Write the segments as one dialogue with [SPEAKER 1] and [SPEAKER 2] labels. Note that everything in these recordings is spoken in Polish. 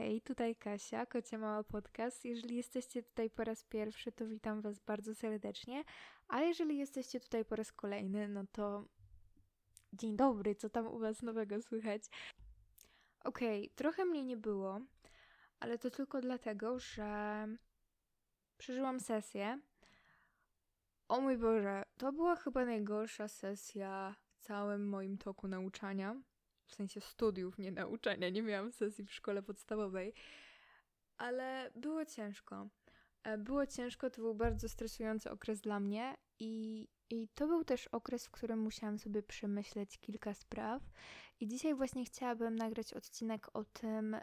[SPEAKER 1] Hej, tutaj Kasia, Kocia Mała Podcast. Jeżeli jesteście tutaj po raz pierwszy, to witam Was bardzo serdecznie, a jeżeli jesteście tutaj po raz kolejny, no to dzień dobry, co tam u Was nowego słychać? Okej, okay, trochę mnie nie było, ale to tylko dlatego, że przeżyłam sesję. O mój Boże, to była chyba najgorsza sesja w całym moim toku nauczania w sensie studiów, nie nauczania. Nie miałam sesji w szkole podstawowej, ale było ciężko. E, było ciężko, to był bardzo stresujący okres dla mnie i, i to był też okres, w którym musiałam sobie przemyśleć kilka spraw. I dzisiaj właśnie chciałabym nagrać odcinek o tym,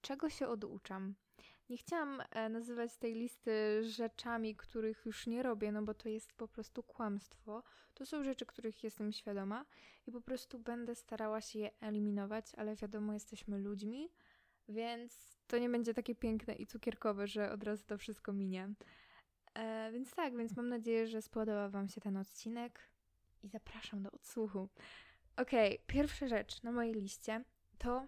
[SPEAKER 1] czego się oduczam. Nie chciałam e, nazywać tej listy rzeczami, których już nie robię, no bo to jest po prostu kłamstwo. To są rzeczy, których jestem świadoma i po prostu będę starała się je eliminować, ale wiadomo, jesteśmy ludźmi, więc to nie będzie takie piękne i cukierkowe, że od razu to wszystko minie. E, więc tak, więc mam nadzieję, że spodobał Wam się ten odcinek i zapraszam do odsłuchu. Okej, okay, pierwsza rzecz na mojej liście to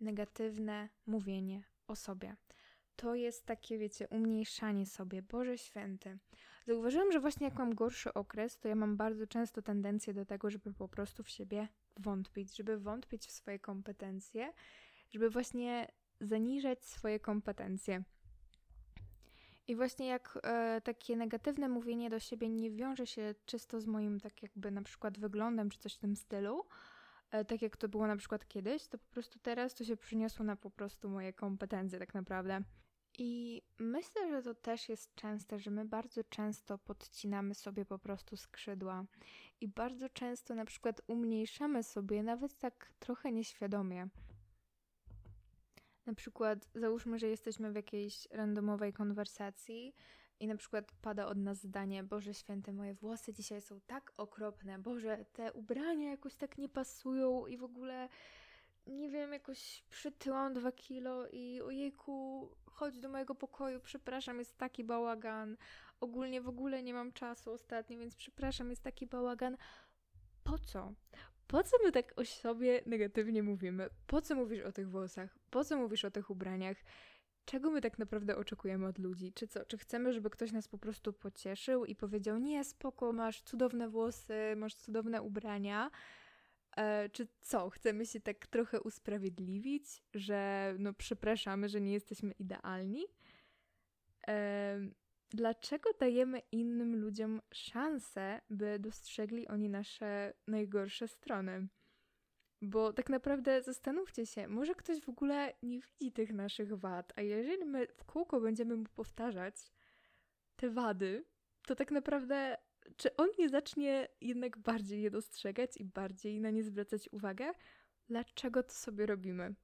[SPEAKER 1] negatywne mówienie o sobie to jest takie, wiecie, umniejszanie sobie. Boże święty. Zauważyłam, że właśnie jak mam gorszy okres, to ja mam bardzo często tendencję do tego, żeby po prostu w siebie wątpić, żeby wątpić w swoje kompetencje, żeby właśnie zaniżać swoje kompetencje. I właśnie jak e, takie negatywne mówienie do siebie nie wiąże się czysto z moim tak jakby na przykład wyglądem czy coś w tym stylu, e, tak jak to było na przykład kiedyś, to po prostu teraz to się przyniosło na po prostu moje kompetencje tak naprawdę. I myślę, że to też jest częste, że my bardzo często podcinamy sobie po prostu skrzydła i bardzo często na przykład umniejszamy sobie, nawet tak trochę nieświadomie. Na przykład załóżmy, że jesteśmy w jakiejś randomowej konwersacji i na przykład pada od nas zdanie: Boże święte, moje włosy dzisiaj są tak okropne, Boże, te ubrania jakoś tak nie pasują i w ogóle nie wiem, jakoś przytyłam dwa kilo i ojejku, chodź do mojego pokoju, przepraszam, jest taki bałagan. Ogólnie w ogóle nie mam czasu ostatnio, więc przepraszam, jest taki bałagan. Po co? Po co my tak o sobie negatywnie mówimy? Po co mówisz o tych włosach? Po co mówisz o tych ubraniach? Czego my tak naprawdę oczekujemy od ludzi? Czy co? Czy chcemy, żeby ktoś nas po prostu pocieszył i powiedział: Nie, spoko, masz cudowne włosy, masz cudowne ubrania? E, czy co, chcemy się tak trochę usprawiedliwić, że no przepraszamy, że nie jesteśmy idealni? E, dlaczego dajemy innym ludziom szansę, by dostrzegli oni nasze najgorsze strony? Bo tak naprawdę zastanówcie się, może ktoś w ogóle nie widzi tych naszych wad, a jeżeli my w kółko będziemy mu powtarzać te wady, to tak naprawdę czy on nie zacznie jednak bardziej je dostrzegać i bardziej na nie zwracać uwagę? Dlaczego to sobie robimy?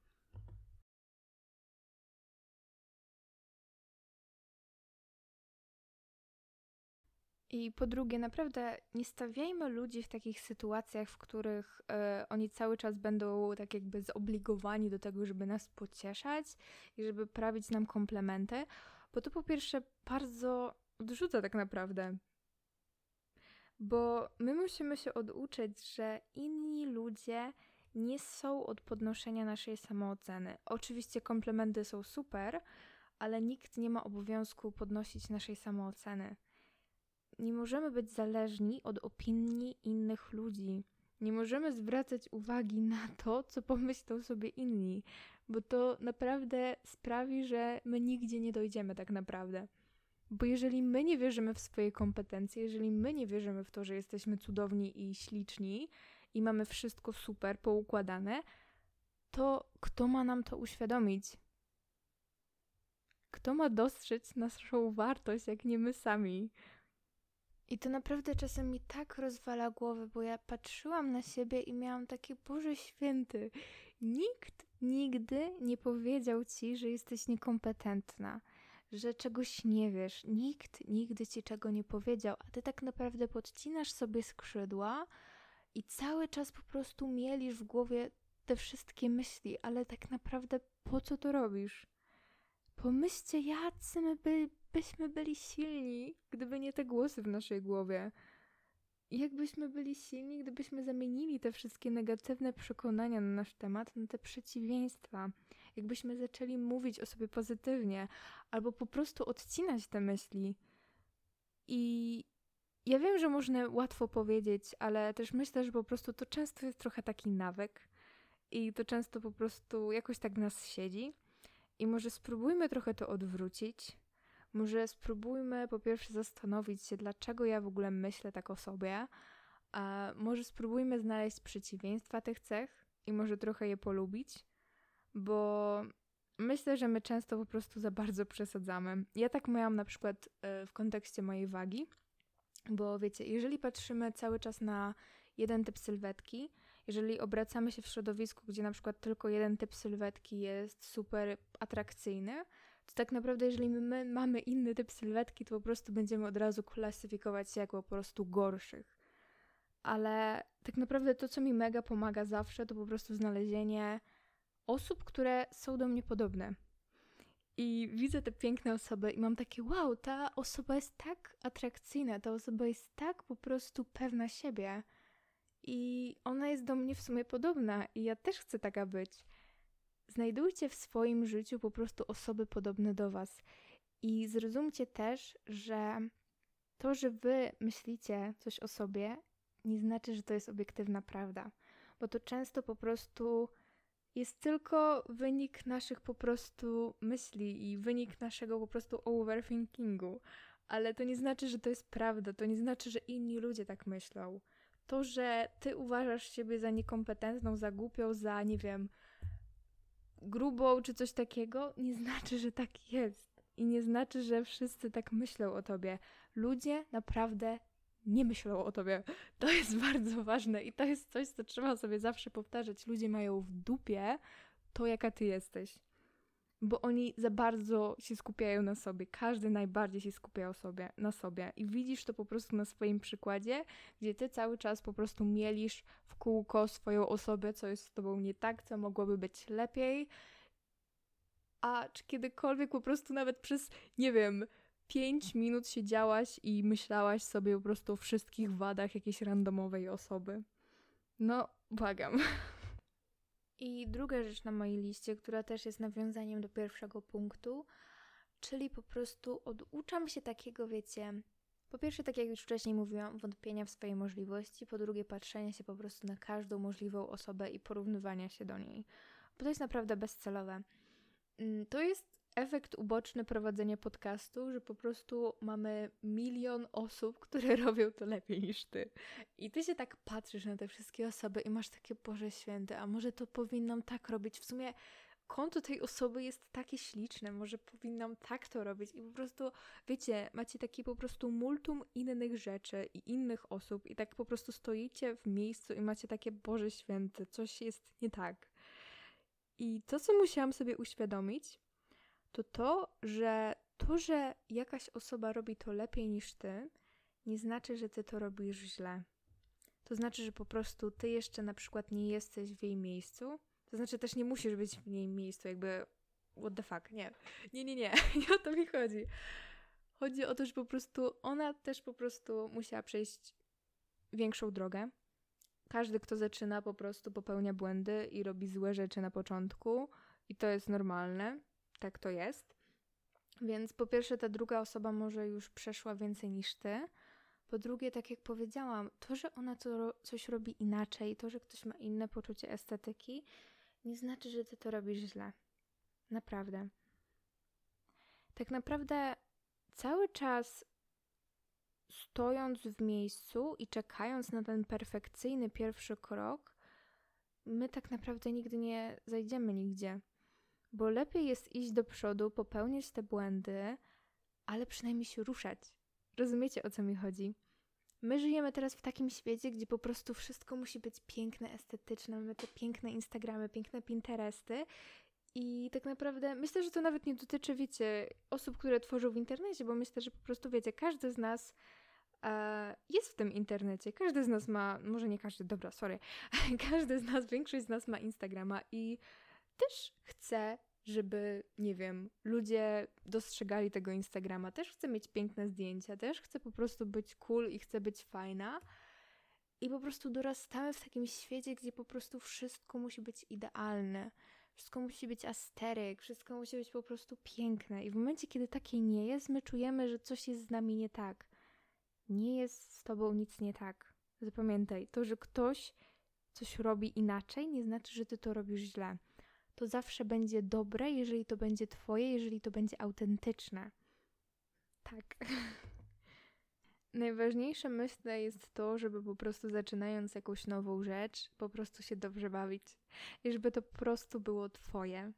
[SPEAKER 1] I po drugie, naprawdę nie stawiajmy ludzi w takich sytuacjach, w których y, oni cały czas będą tak jakby zobligowani do tego, żeby nas pocieszać i żeby prawić nam komplementy, bo to po pierwsze bardzo odrzuca tak naprawdę bo my musimy się oduczyć, że inni ludzie nie są od podnoszenia naszej samooceny. Oczywiście komplementy są super, ale nikt nie ma obowiązku podnosić naszej samooceny. Nie możemy być zależni od opinii innych ludzi. Nie możemy zwracać uwagi na to, co pomyślą sobie inni, bo to naprawdę sprawi, że my nigdzie nie dojdziemy tak naprawdę. Bo jeżeli my nie wierzymy w swoje kompetencje, jeżeli my nie wierzymy w to, że jesteśmy cudowni i śliczni i mamy wszystko super poukładane, to kto ma nam to uświadomić? Kto ma dostrzec naszą wartość, jak nie my sami? I to naprawdę czasem mi tak rozwala głowę, bo ja patrzyłam na siebie i miałam takie Boże Święty. Nikt nigdy nie powiedział ci, że jesteś niekompetentna że czegoś nie wiesz, nikt nigdy ci czego nie powiedział, a ty tak naprawdę podcinasz sobie skrzydła i cały czas po prostu mielisz w głowie te wszystkie myśli, ale tak naprawdę po co to robisz? Pomyślcie, jacy my by, byśmy byli silni, gdyby nie te głosy w naszej głowie. Jakbyśmy byli silni, gdybyśmy zamienili te wszystkie negatywne przekonania na nasz temat na te przeciwieństwa. Jakbyśmy zaczęli mówić o sobie pozytywnie, albo po prostu odcinać te myśli. I ja wiem, że można łatwo powiedzieć, ale też myślę, że po prostu to często jest trochę taki nawyk i to często po prostu jakoś tak nas siedzi. I może spróbujmy trochę to odwrócić. Może spróbujmy po pierwsze zastanowić się, dlaczego ja w ogóle myślę tak o sobie. A może spróbujmy znaleźć przeciwieństwa tych cech i może trochę je polubić, bo myślę, że my często po prostu za bardzo przesadzamy. Ja tak miałam na przykład e, w kontekście mojej wagi, bo wiecie, jeżeli patrzymy cały czas na jeden typ sylwetki, jeżeli obracamy się w środowisku, gdzie na przykład tylko jeden typ sylwetki jest super atrakcyjny, to tak naprawdę, jeżeli my mamy inny typ sylwetki, to po prostu będziemy od razu klasyfikować się jako po prostu gorszych. Ale tak naprawdę to, co mi mega pomaga zawsze, to po prostu znalezienie osób, które są do mnie podobne. I widzę te piękne osoby i mam takie, wow, ta osoba jest tak atrakcyjna, ta osoba jest tak po prostu pewna siebie. I ona jest do mnie w sumie podobna i ja też chcę taka być. Znajdujcie w swoim życiu po prostu osoby podobne do Was. I zrozumcie też, że to, że Wy myślicie coś o sobie, nie znaczy, że to jest obiektywna prawda. Bo to często po prostu jest tylko wynik naszych po prostu myśli i wynik naszego po prostu overthinkingu. Ale to nie znaczy, że to jest prawda, to nie znaczy, że inni ludzie tak myślą. To, że ty uważasz siebie za niekompetentną, za głupią, za nie wiem, grubą czy coś takiego, nie znaczy, że tak jest. I nie znaczy, że wszyscy tak myślą o tobie. Ludzie naprawdę nie myślą o tobie. To jest bardzo ważne i to jest coś, co trzeba sobie zawsze powtarzać. Ludzie mają w dupie to, jaka ty jesteś. Bo oni za bardzo się skupiają na sobie. Każdy najbardziej się skupia sobie, na sobie. I widzisz to po prostu na swoim przykładzie, gdzie ty cały czas po prostu mielisz w kółko swoją osobę, co jest z tobą nie tak, co mogłoby być lepiej. A czy kiedykolwiek po prostu nawet przez, nie wiem, 5 minut siedziałaś i myślałaś sobie po prostu o wszystkich wadach jakiejś randomowej osoby. No, błagam. I druga rzecz na mojej liście, która też jest nawiązaniem do pierwszego punktu, czyli po prostu oduczam się takiego, wiecie, po pierwsze, tak jak już wcześniej mówiłam, wątpienia w swoje możliwości, po drugie, patrzenia się po prostu na każdą możliwą osobę i porównywania się do niej, bo to jest naprawdę bezcelowe. Mm, to jest efekt uboczny prowadzenia podcastu, że po prostu mamy milion osób, które robią to lepiej niż ty. I ty się tak patrzysz na te wszystkie osoby i masz takie, Boże Święte, a może to powinnam tak robić? W sumie konto tej osoby jest takie śliczne, może powinnam tak to robić i po prostu, wiecie, macie taki po prostu multum innych rzeczy i innych osób i tak po prostu stoicie w miejscu i macie takie, Boże Święte, coś jest nie tak. I to, co musiałam sobie uświadomić, to to, że to, że jakaś osoba robi to lepiej niż ty, nie znaczy, że ty to robisz źle. To znaczy, że po prostu ty jeszcze na przykład nie jesteś w jej miejscu. To znaczy też nie musisz być w jej miejscu, jakby what the fuck, nie. Nie, nie, nie, nie o to mi chodzi. Chodzi o to, że po prostu ona też po prostu musiała przejść większą drogę. Każdy, kto zaczyna, po prostu popełnia błędy i robi złe rzeczy na początku, i to jest normalne tak to jest. Więc po pierwsze, ta druga osoba może już przeszła więcej niż ty. Po drugie, tak jak powiedziałam, to, że ona to, coś robi inaczej, to, że ktoś ma inne poczucie estetyki, nie znaczy, że ty to robisz źle. Naprawdę. Tak naprawdę cały czas stojąc w miejscu i czekając na ten perfekcyjny pierwszy krok, my tak naprawdę nigdy nie zajdziemy nigdzie bo lepiej jest iść do przodu, popełniać te błędy, ale przynajmniej się ruszać. Rozumiecie o co mi chodzi? My żyjemy teraz w takim świecie, gdzie po prostu wszystko musi być piękne, estetyczne. Mamy te piękne Instagramy, piękne Pinteresty. I tak naprawdę myślę, że to nawet nie dotyczy, wiecie, osób, które tworzą w internecie, bo myślę, że po prostu, wiecie, każdy z nas e, jest w tym internecie. Każdy z nas ma, może nie każdy, dobra, sorry. każdy z nas, większość z nas ma Instagrama i też chcę, żeby, nie wiem, ludzie dostrzegali tego Instagrama. Też chcę mieć piękne zdjęcia, też chcę po prostu być cool i chcę być fajna. I po prostu dorastamy w takim świecie, gdzie po prostu wszystko musi być idealne. wszystko musi być asteryk, wszystko musi być po prostu piękne. I w momencie, kiedy takie nie jest, my czujemy, że coś jest z nami nie tak. Nie jest z tobą nic nie tak. Zapamiętaj, to, że ktoś coś robi inaczej, nie znaczy, że ty to robisz źle. To zawsze będzie dobre, jeżeli to będzie twoje, jeżeli to będzie autentyczne. Tak. Najważniejsze myślę jest to, żeby po prostu zaczynając jakąś nową rzecz, po prostu się dobrze bawić. I żeby to po prostu było twoje.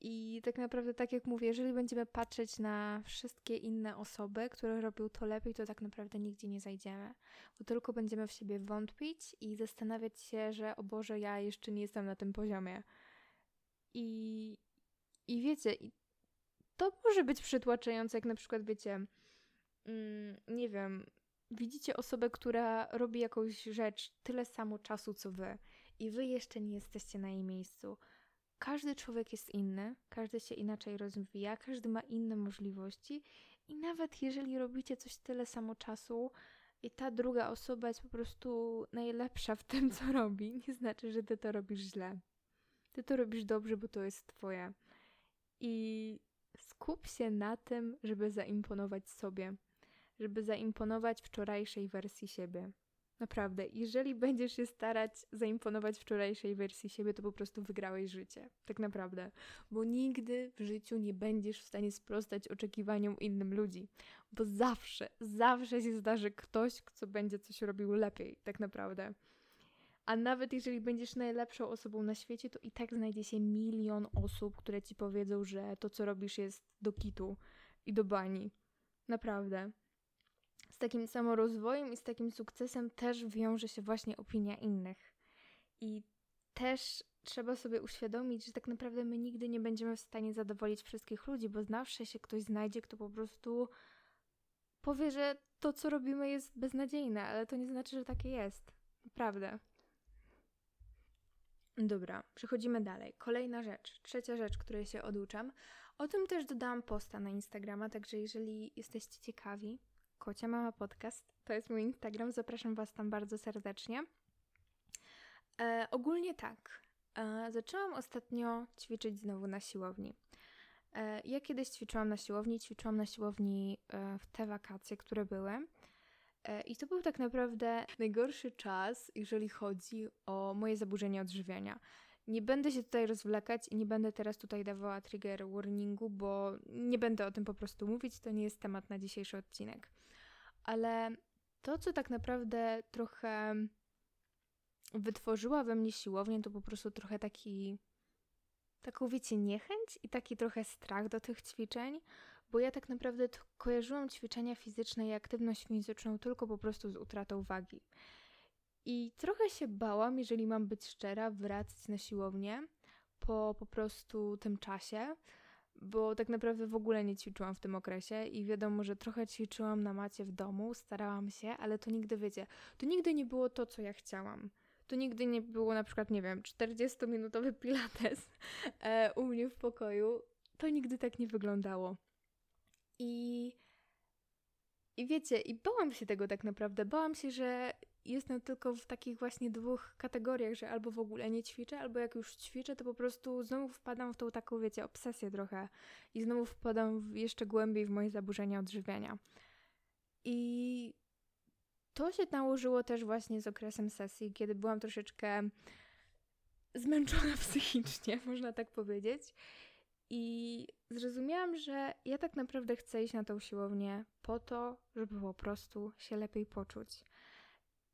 [SPEAKER 1] I tak naprawdę, tak jak mówię, jeżeli będziemy patrzeć na wszystkie inne osoby, które robią to lepiej, to tak naprawdę nigdzie nie zajdziemy. Bo tylko będziemy w siebie wątpić i zastanawiać się, że o Boże, ja jeszcze nie jestem na tym poziomie. I, i wiecie, to może być przytłaczające, jak na przykład, wiecie, mm, nie wiem, widzicie osobę, która robi jakąś rzecz tyle samo czasu, co wy, i wy jeszcze nie jesteście na jej miejscu. Każdy człowiek jest inny, każdy się inaczej rozwija, każdy ma inne możliwości, i nawet jeżeli robicie coś tyle samo czasu, i ta druga osoba jest po prostu najlepsza w tym, co robi, nie znaczy, że ty to robisz źle. Ty to robisz dobrze, bo to jest twoje. I skup się na tym, żeby zaimponować sobie żeby zaimponować wczorajszej wersji siebie. Naprawdę, jeżeli będziesz się starać zaimponować wczorajszej wersji siebie, to po prostu wygrałeś życie. Tak naprawdę. Bo nigdy w życiu nie będziesz w stanie sprostać oczekiwaniom innym ludzi. Bo zawsze, zawsze się zdarzy ktoś, kto będzie coś robił lepiej. Tak naprawdę. A nawet jeżeli będziesz najlepszą osobą na świecie, to i tak znajdzie się milion osób, które ci powiedzą, że to, co robisz, jest do kitu i do bani. Naprawdę z takim samorozwojem i z takim sukcesem też wiąże się właśnie opinia innych. I też trzeba sobie uświadomić, że tak naprawdę my nigdy nie będziemy w stanie zadowolić wszystkich ludzi, bo zawsze się ktoś znajdzie, kto po prostu powie, że to, co robimy, jest beznadziejne, ale to nie znaczy, że takie jest. Naprawdę. Dobra, przechodzimy dalej. Kolejna rzecz, trzecia rzecz, której się oduczam. O tym też dodałam posta na Instagrama, także jeżeli jesteście ciekawi, Kocia Mama Podcast. To jest mój Instagram, zapraszam Was tam bardzo serdecznie. E, ogólnie tak. E, zaczęłam ostatnio ćwiczyć znowu na siłowni. E, ja kiedyś ćwiczyłam na siłowni, ćwiczyłam na siłowni e, w te wakacje, które były. E, I to był tak naprawdę najgorszy czas, jeżeli chodzi o moje zaburzenia odżywiania. Nie będę się tutaj rozwlekać i nie będę teraz tutaj dawała trigger warningu, bo nie będę o tym po prostu mówić, to nie jest temat na dzisiejszy odcinek ale to, co tak naprawdę trochę wytworzyła we mnie siłownię, to po prostu trochę taki, taką wiecie, niechęć i taki trochę strach do tych ćwiczeń, bo ja tak naprawdę kojarzyłam ćwiczenia fizyczne i aktywność fizyczną tylko po prostu z utratą wagi. I trochę się bałam, jeżeli mam być szczera, wracać na siłownię po po prostu tym czasie, bo tak naprawdę w ogóle nie ćwiczyłam w tym okresie i wiadomo, że trochę ćwiczyłam na macie w domu, starałam się, ale to nigdy, wiecie, to nigdy nie było to, co ja chciałam. To nigdy nie było na przykład, nie wiem, 40-minutowy pilates e, u mnie w pokoju. To nigdy tak nie wyglądało. I, I wiecie, i bałam się tego tak naprawdę. Bałam się, że jestem tylko w takich właśnie dwóch kategoriach, że albo w ogóle nie ćwiczę, albo jak już ćwiczę, to po prostu znowu wpadam w tą taką, wiecie, obsesję trochę i znowu wpadam jeszcze głębiej w moje zaburzenia odżywiania. I to się nałożyło też właśnie z okresem sesji, kiedy byłam troszeczkę zmęczona psychicznie, można tak powiedzieć. I zrozumiałam, że ja tak naprawdę chcę iść na tą siłownię po to, żeby po prostu się lepiej poczuć.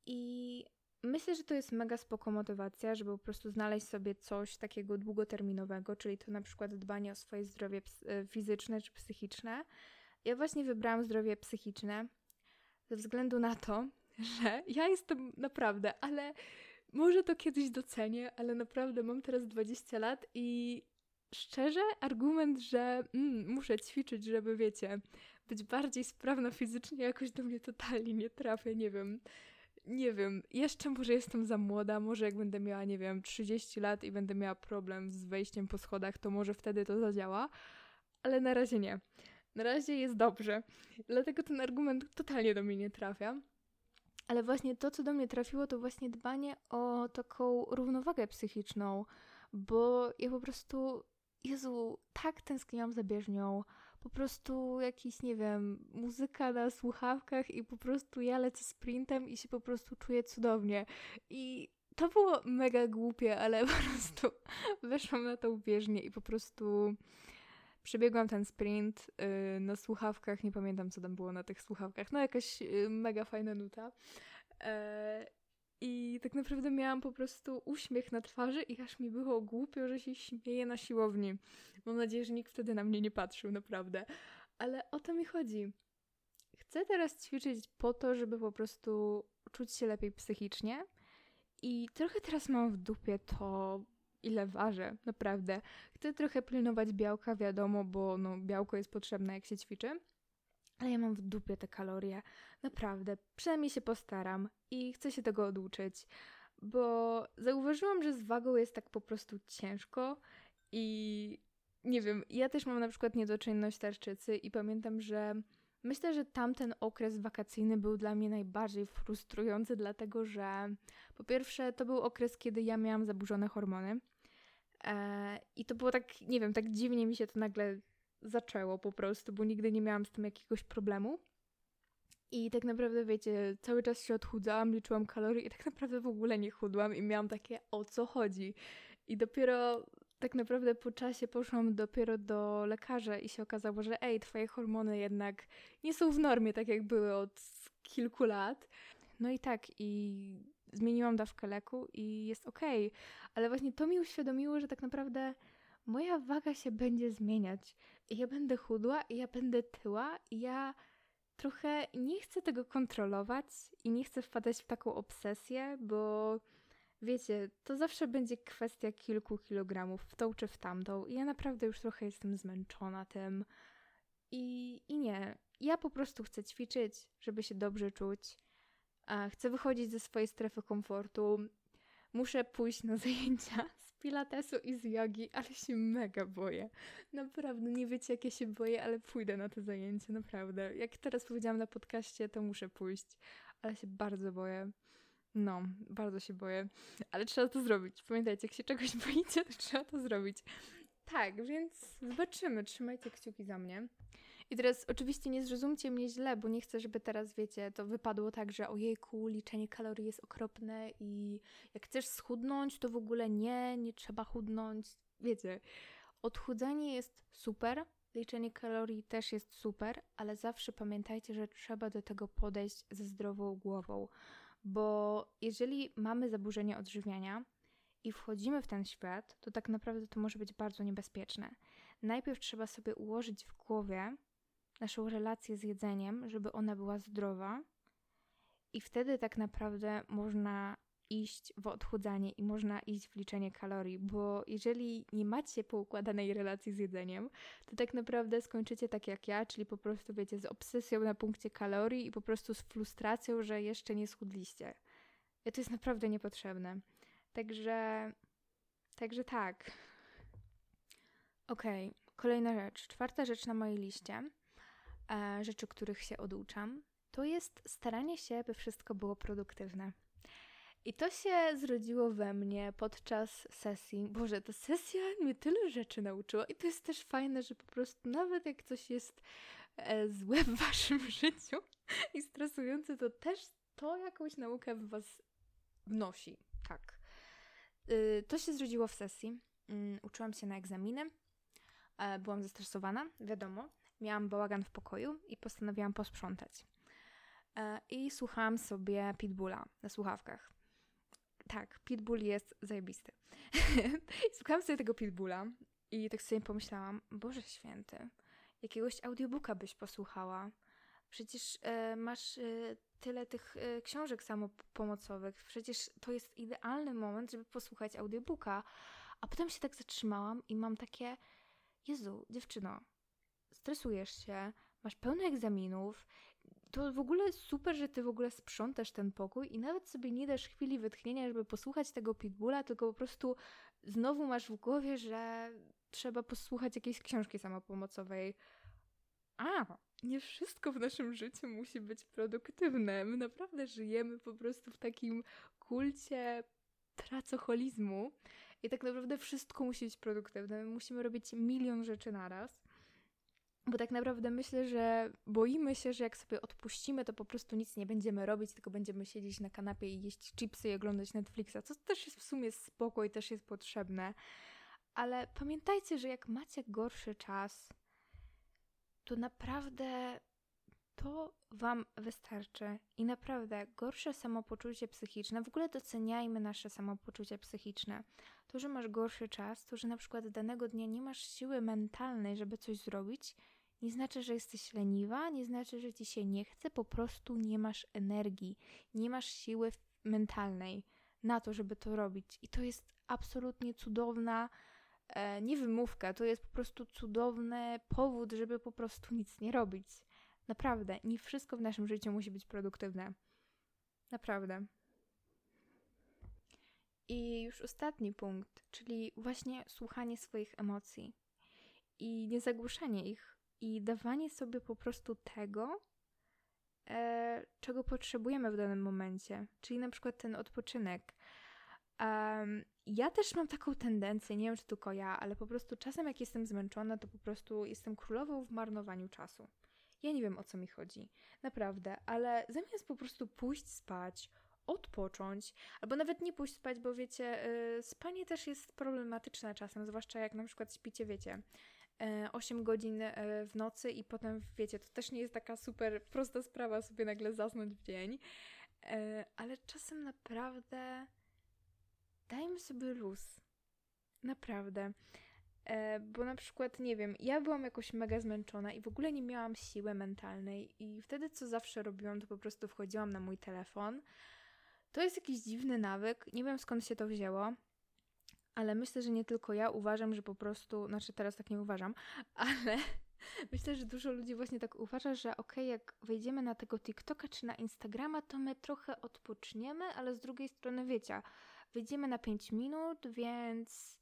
[SPEAKER 1] I myślę, że to jest mega spoko motywacja, żeby po prostu znaleźć sobie coś takiego długoterminowego, czyli to na przykład dbanie o swoje zdrowie e, fizyczne czy psychiczne. Ja właśnie wybrałam zdrowie psychiczne ze względu na to, że ja jestem naprawdę, ale może to kiedyś docenię, ale naprawdę mam teraz 20 lat i szczerze argument, że mm, muszę ćwiczyć, żeby wiecie, być bardziej sprawna fizycznie, jakoś do mnie totalnie nie trafia, nie wiem nie wiem, jeszcze może jestem za młoda, może jak będę miała, nie wiem, 30 lat i będę miała problem z wejściem po schodach, to może wtedy to zadziała, ale na razie nie. Na razie jest dobrze. Dlatego ten argument totalnie do mnie nie trafia. Ale właśnie to, co do mnie trafiło, to właśnie dbanie o taką równowagę psychiczną, bo ja po prostu, Jezu, tak tęskniłam za bieżnią, po prostu jakiś, nie wiem, muzyka na słuchawkach i po prostu ja lecę sprintem i się po prostu czuję cudownie. I to było mega głupie, ale po prostu weszłam na tą bieżnię i po prostu przebiegłam ten sprint yy, na słuchawkach, nie pamiętam co tam było na tych słuchawkach, no jakaś yy, mega fajna nuta. Yy, I tak naprawdę miałam po prostu uśmiech na twarzy i aż mi było głupio, że się śmieję na siłowni. Mam nadzieję, że nikt wtedy na mnie nie patrzył, naprawdę. Ale o to mi chodzi. Chcę teraz ćwiczyć po to, żeby po prostu czuć się lepiej psychicznie. I trochę teraz mam w dupie to, ile ważę, naprawdę. Chcę trochę pilnować białka, wiadomo, bo no, białko jest potrzebne, jak się ćwiczy. Ale ja mam w dupie te kalorie. Naprawdę. Przynajmniej się postaram i chcę się tego oduczyć. Bo zauważyłam, że z wagą jest tak po prostu ciężko i nie wiem, ja też mam na przykład niedoczynność tarczycy i pamiętam, że myślę, że tamten okres wakacyjny był dla mnie najbardziej frustrujący, dlatego że po pierwsze to był okres, kiedy ja miałam zaburzone hormony. E, I to było tak, nie wiem, tak dziwnie mi się to nagle zaczęło po prostu, bo nigdy nie miałam z tym jakiegoś problemu. I tak naprawdę, wiecie, cały czas się odchudzałam, liczyłam kalorie i tak naprawdę w ogóle nie chudłam i miałam takie, o co chodzi. I dopiero tak naprawdę po czasie poszłam dopiero do lekarza i się okazało, że ej, twoje hormony jednak nie są w normie, tak jak były od kilku lat. No i tak, i zmieniłam dawkę leku i jest okej. Okay. Ale właśnie to mi uświadomiło, że tak naprawdę moja waga się będzie zmieniać. Ja będę chudła, ja będę tyła, ja trochę nie chcę tego kontrolować i nie chcę wpadać w taką obsesję, bo wiecie, to zawsze będzie kwestia kilku kilogramów w tą czy w tamtą. I ja naprawdę już trochę jestem zmęczona tym. I, i nie, ja po prostu chcę ćwiczyć, żeby się dobrze czuć. Chcę wychodzić ze swojej strefy komfortu. Muszę pójść na zajęcia pilatesu i z jogi, ale się mega boję. Naprawdę, nie wiecie jak ja się boję, ale pójdę na te zajęcia, naprawdę. Jak teraz powiedziałam na podcaście, to muszę pójść, ale się bardzo boję. No, bardzo się boję, ale trzeba to zrobić. Pamiętajcie, jak się czegoś boicie, to trzeba to zrobić. Tak, więc zobaczymy. Trzymajcie kciuki za mnie. I teraz oczywiście nie zrozumcie mnie źle, bo nie chcę, żeby teraz, wiecie, to wypadło tak, że ojejku, liczenie kalorii jest okropne i jak chcesz schudnąć, to w ogóle nie, nie trzeba chudnąć. Wiecie, odchudzanie jest super, liczenie kalorii też jest super, ale zawsze pamiętajcie, że trzeba do tego podejść ze zdrową głową. Bo jeżeli mamy zaburzenie odżywiania i wchodzimy w ten świat, to tak naprawdę to może być bardzo niebezpieczne. Najpierw trzeba sobie ułożyć w głowie naszą relację z jedzeniem, żeby ona była zdrowa, i wtedy tak naprawdę można iść w odchudzanie i można iść w liczenie kalorii, bo jeżeli nie macie poukładanej relacji z jedzeniem, to tak naprawdę skończycie tak jak ja, czyli po prostu wiecie, z obsesją na punkcie kalorii i po prostu z frustracją, że jeszcze nie schudliście. I to jest naprawdę niepotrzebne. Także, także tak. Okej, okay. kolejna rzecz. Czwarta rzecz na mojej liście, rzeczy, których się oduczam, to jest staranie się, by wszystko było produktywne. I to się zrodziło we mnie podczas sesji. Boże, ta sesja mnie tyle rzeczy nauczyła i to jest też fajne, że po prostu nawet jak coś jest e, złe w waszym życiu i stresujące, to też to jakąś naukę w was wnosi. Tak. Y, to się zrodziło w sesji. Y, uczyłam się na egzaminy. E, byłam zestresowana, wiadomo. Miałam bałagan w pokoju i postanowiłam posprzątać. E, I słuchałam sobie Pitbulla na słuchawkach tak, Pitbull jest zajebisty. Słuchałam sobie tego Pitbulla i tak sobie pomyślałam, Boże Święty, jakiegoś audiobooka byś posłuchała. Przecież e, masz e, tyle tych e, książek samopomocowych. Przecież to jest idealny moment, żeby posłuchać audiobooka. A potem się tak zatrzymałam i mam takie, Jezu, dziewczyno, stresujesz się, masz pełno egzaminów, to w ogóle super, że ty w ogóle sprzątasz ten pokój i nawet sobie nie dasz chwili wytchnienia, żeby posłuchać tego pitbulla, tylko po prostu znowu masz w głowie, że trzeba posłuchać jakiejś książki samopomocowej. A, nie wszystko w naszym życiu musi być produktywne. My naprawdę żyjemy po prostu w takim kulcie pracocholizmu I tak naprawdę wszystko musi być produktywne. My musimy robić milion rzeczy naraz. Bo tak naprawdę myślę, że boimy się, że jak sobie odpuścimy, to po prostu nic nie będziemy robić, tylko będziemy siedzieć na kanapie i jeść chipsy i oglądać Netflixa, co też jest w sumie spoko i też jest potrzebne. Ale pamiętajcie, że jak macie gorszy czas, to naprawdę to Wam wystarczy. I naprawdę gorsze samopoczucie psychiczne, w ogóle doceniajmy nasze samopoczucie psychiczne. To, że masz gorszy czas, to, że na przykład danego dnia nie masz siły mentalnej, żeby coś zrobić, nie znaczy, że jesteś leniwa, nie znaczy, że ci się nie chce, po prostu nie masz energii, nie masz siły mentalnej na to, żeby to robić. I to jest absolutnie cudowna e, nie to jest po prostu cudowny powód, żeby po prostu nic nie robić. Naprawdę, nie wszystko w naszym życiu musi być produktywne. Naprawdę. I już ostatni punkt, czyli właśnie słuchanie swoich emocji i niezagłuszanie ich i dawanie sobie po prostu tego, e, czego potrzebujemy w danym momencie, czyli na przykład ten odpoczynek. Um, ja też mam taką tendencję, nie wiem czy tylko ja, ale po prostu czasem jak jestem zmęczona, to po prostu jestem królową w marnowaniu czasu. Ja nie wiem o co mi chodzi, naprawdę, ale zamiast po prostu pójść spać, odpocząć, albo nawet nie pójść spać, bo wiecie, yy, spanie też jest problematyczne czasem, zwłaszcza jak na przykład śpicie, wiecie, 8 yy, godzin yy, w nocy i potem, wiecie, to też nie jest taka super prosta sprawa sobie nagle zasnąć w dzień, yy, ale czasem naprawdę dajmy sobie luz. Naprawdę. E, bo na przykład, nie wiem, ja byłam jakoś mega zmęczona i w ogóle nie miałam siły mentalnej, i wtedy co zawsze robiłam, to po prostu wchodziłam na mój telefon. To jest jakiś dziwny nawyk, nie wiem skąd się to wzięło, ale myślę, że nie tylko ja uważam, że po prostu, znaczy teraz tak nie uważam, ale myślę, że dużo ludzi właśnie tak uważa, że okej, okay, jak wejdziemy na tego TikToka czy na Instagrama, to my trochę odpoczniemy, ale z drugiej strony wiecie, wyjdziemy na 5 minut, więc,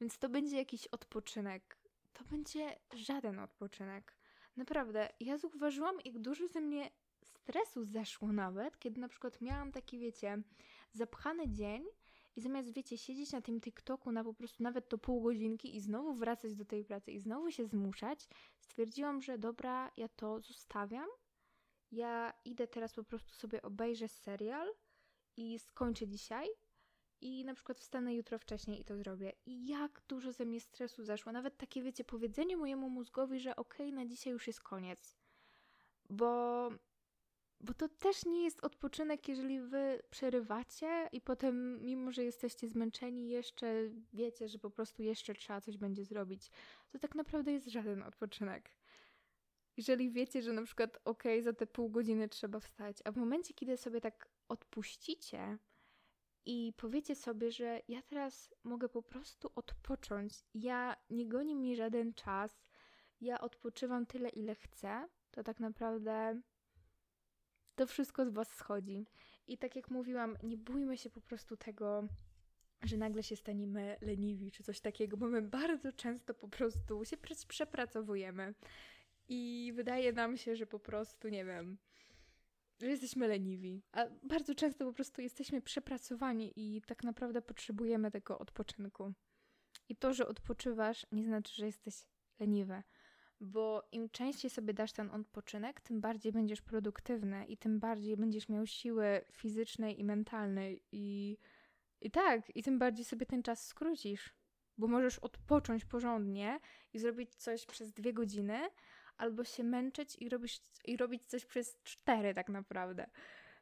[SPEAKER 1] więc to będzie jakiś odpoczynek. To będzie żaden odpoczynek. Naprawdę, ja zauważyłam, jak dużo ze mnie stresu zeszło nawet, kiedy na przykład miałam taki, wiecie, zapchany dzień i zamiast, wiecie, siedzieć na tym TikToku na po prostu nawet to pół godzinki i znowu wracać do tej pracy i znowu się zmuszać, stwierdziłam, że dobra, ja to zostawiam. Ja idę teraz po prostu sobie obejrzę serial i skończę dzisiaj i na przykład wstanę jutro wcześniej i to zrobię. I jak dużo ze mnie stresu zeszło. Nawet takie, wiecie, powiedzenie mojemu mózgowi, że okej, okay, na dzisiaj już jest koniec. Bo, bo to też nie jest odpoczynek, jeżeli wy przerywacie i potem, mimo że jesteście zmęczeni, jeszcze wiecie, że po prostu jeszcze trzeba coś będzie zrobić. To tak naprawdę jest żaden odpoczynek. Jeżeli wiecie, że na przykład okay, za te pół godziny trzeba wstać, a w momencie, kiedy sobie tak odpuścicie, i powiecie sobie, że ja teraz mogę po prostu odpocząć. Ja nie goni mi żaden czas. Ja odpoczywam tyle, ile chcę. To tak naprawdę to wszystko z Was schodzi. I tak jak mówiłam, nie bójmy się po prostu tego, że nagle się staniemy leniwi czy coś takiego, bo my bardzo często po prostu się przepracowujemy. I wydaje nam się, że po prostu, nie wiem, że jesteśmy leniwi, a bardzo często po prostu jesteśmy przepracowani i tak naprawdę potrzebujemy tego odpoczynku. I to, że odpoczywasz, nie znaczy, że jesteś leniwy, bo im częściej sobie dasz ten odpoczynek, tym bardziej będziesz produktywny i tym bardziej będziesz miał siły fizycznej i mentalnej i, i tak, i tym bardziej sobie ten czas skrócisz, bo możesz odpocząć porządnie i zrobić coś przez dwie godziny, albo się męczyć i robić, i robić coś przez cztery tak naprawdę,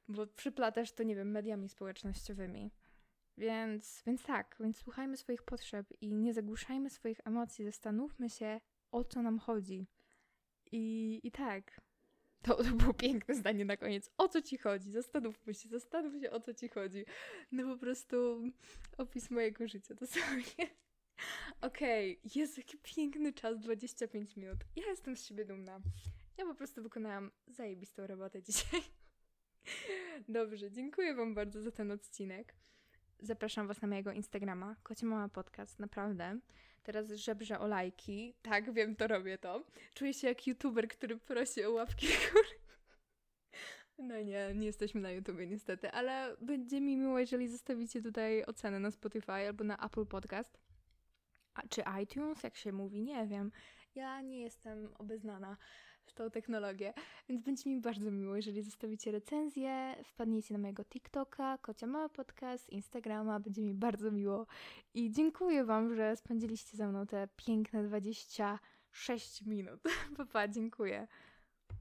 [SPEAKER 1] bo przyplatasz to, nie wiem, mediami społecznościowymi. Więc, więc tak, więc słuchajmy swoich potrzeb i nie zagłuszajmy swoich emocji, zastanówmy się, o co nam chodzi. I, i tak, to, to było piękne zdanie na koniec. O co ci chodzi? Zastanówmy się, zastanów się, o co ci chodzi. No po prostu opis mojego życia dosłownie. Okej, okay. jest jaki piękny czas, 25 minut. Ja jestem z siebie dumna. Ja po prostu wykonałam zajebistą robotę dzisiaj. Dobrze, dziękuję Wam bardzo za ten odcinek. Zapraszam Was na mojego Instagrama, Kocie Mama Podcast, naprawdę. Teraz żebrze o lajki. Tak, wiem, to robię to. Czuję się jak youtuber, który prosi o łapki w górę. No nie, nie jesteśmy na YouTubie niestety, ale będzie mi miło, jeżeli zostawicie tutaj ocenę na Spotify albo na Apple Podcast. A, czy iTunes, jak się mówi, nie wiem. Ja nie jestem obeznana w tą technologię, więc będzie mi bardzo miło, jeżeli zostawicie recenzję, wpadniecie na mojego TikToka, Kocia Mała Podcast, Instagrama, będzie mi bardzo miło. I dziękuję Wam, że spędziliście ze mną te piękne 26 minut. Papa, dziękuję.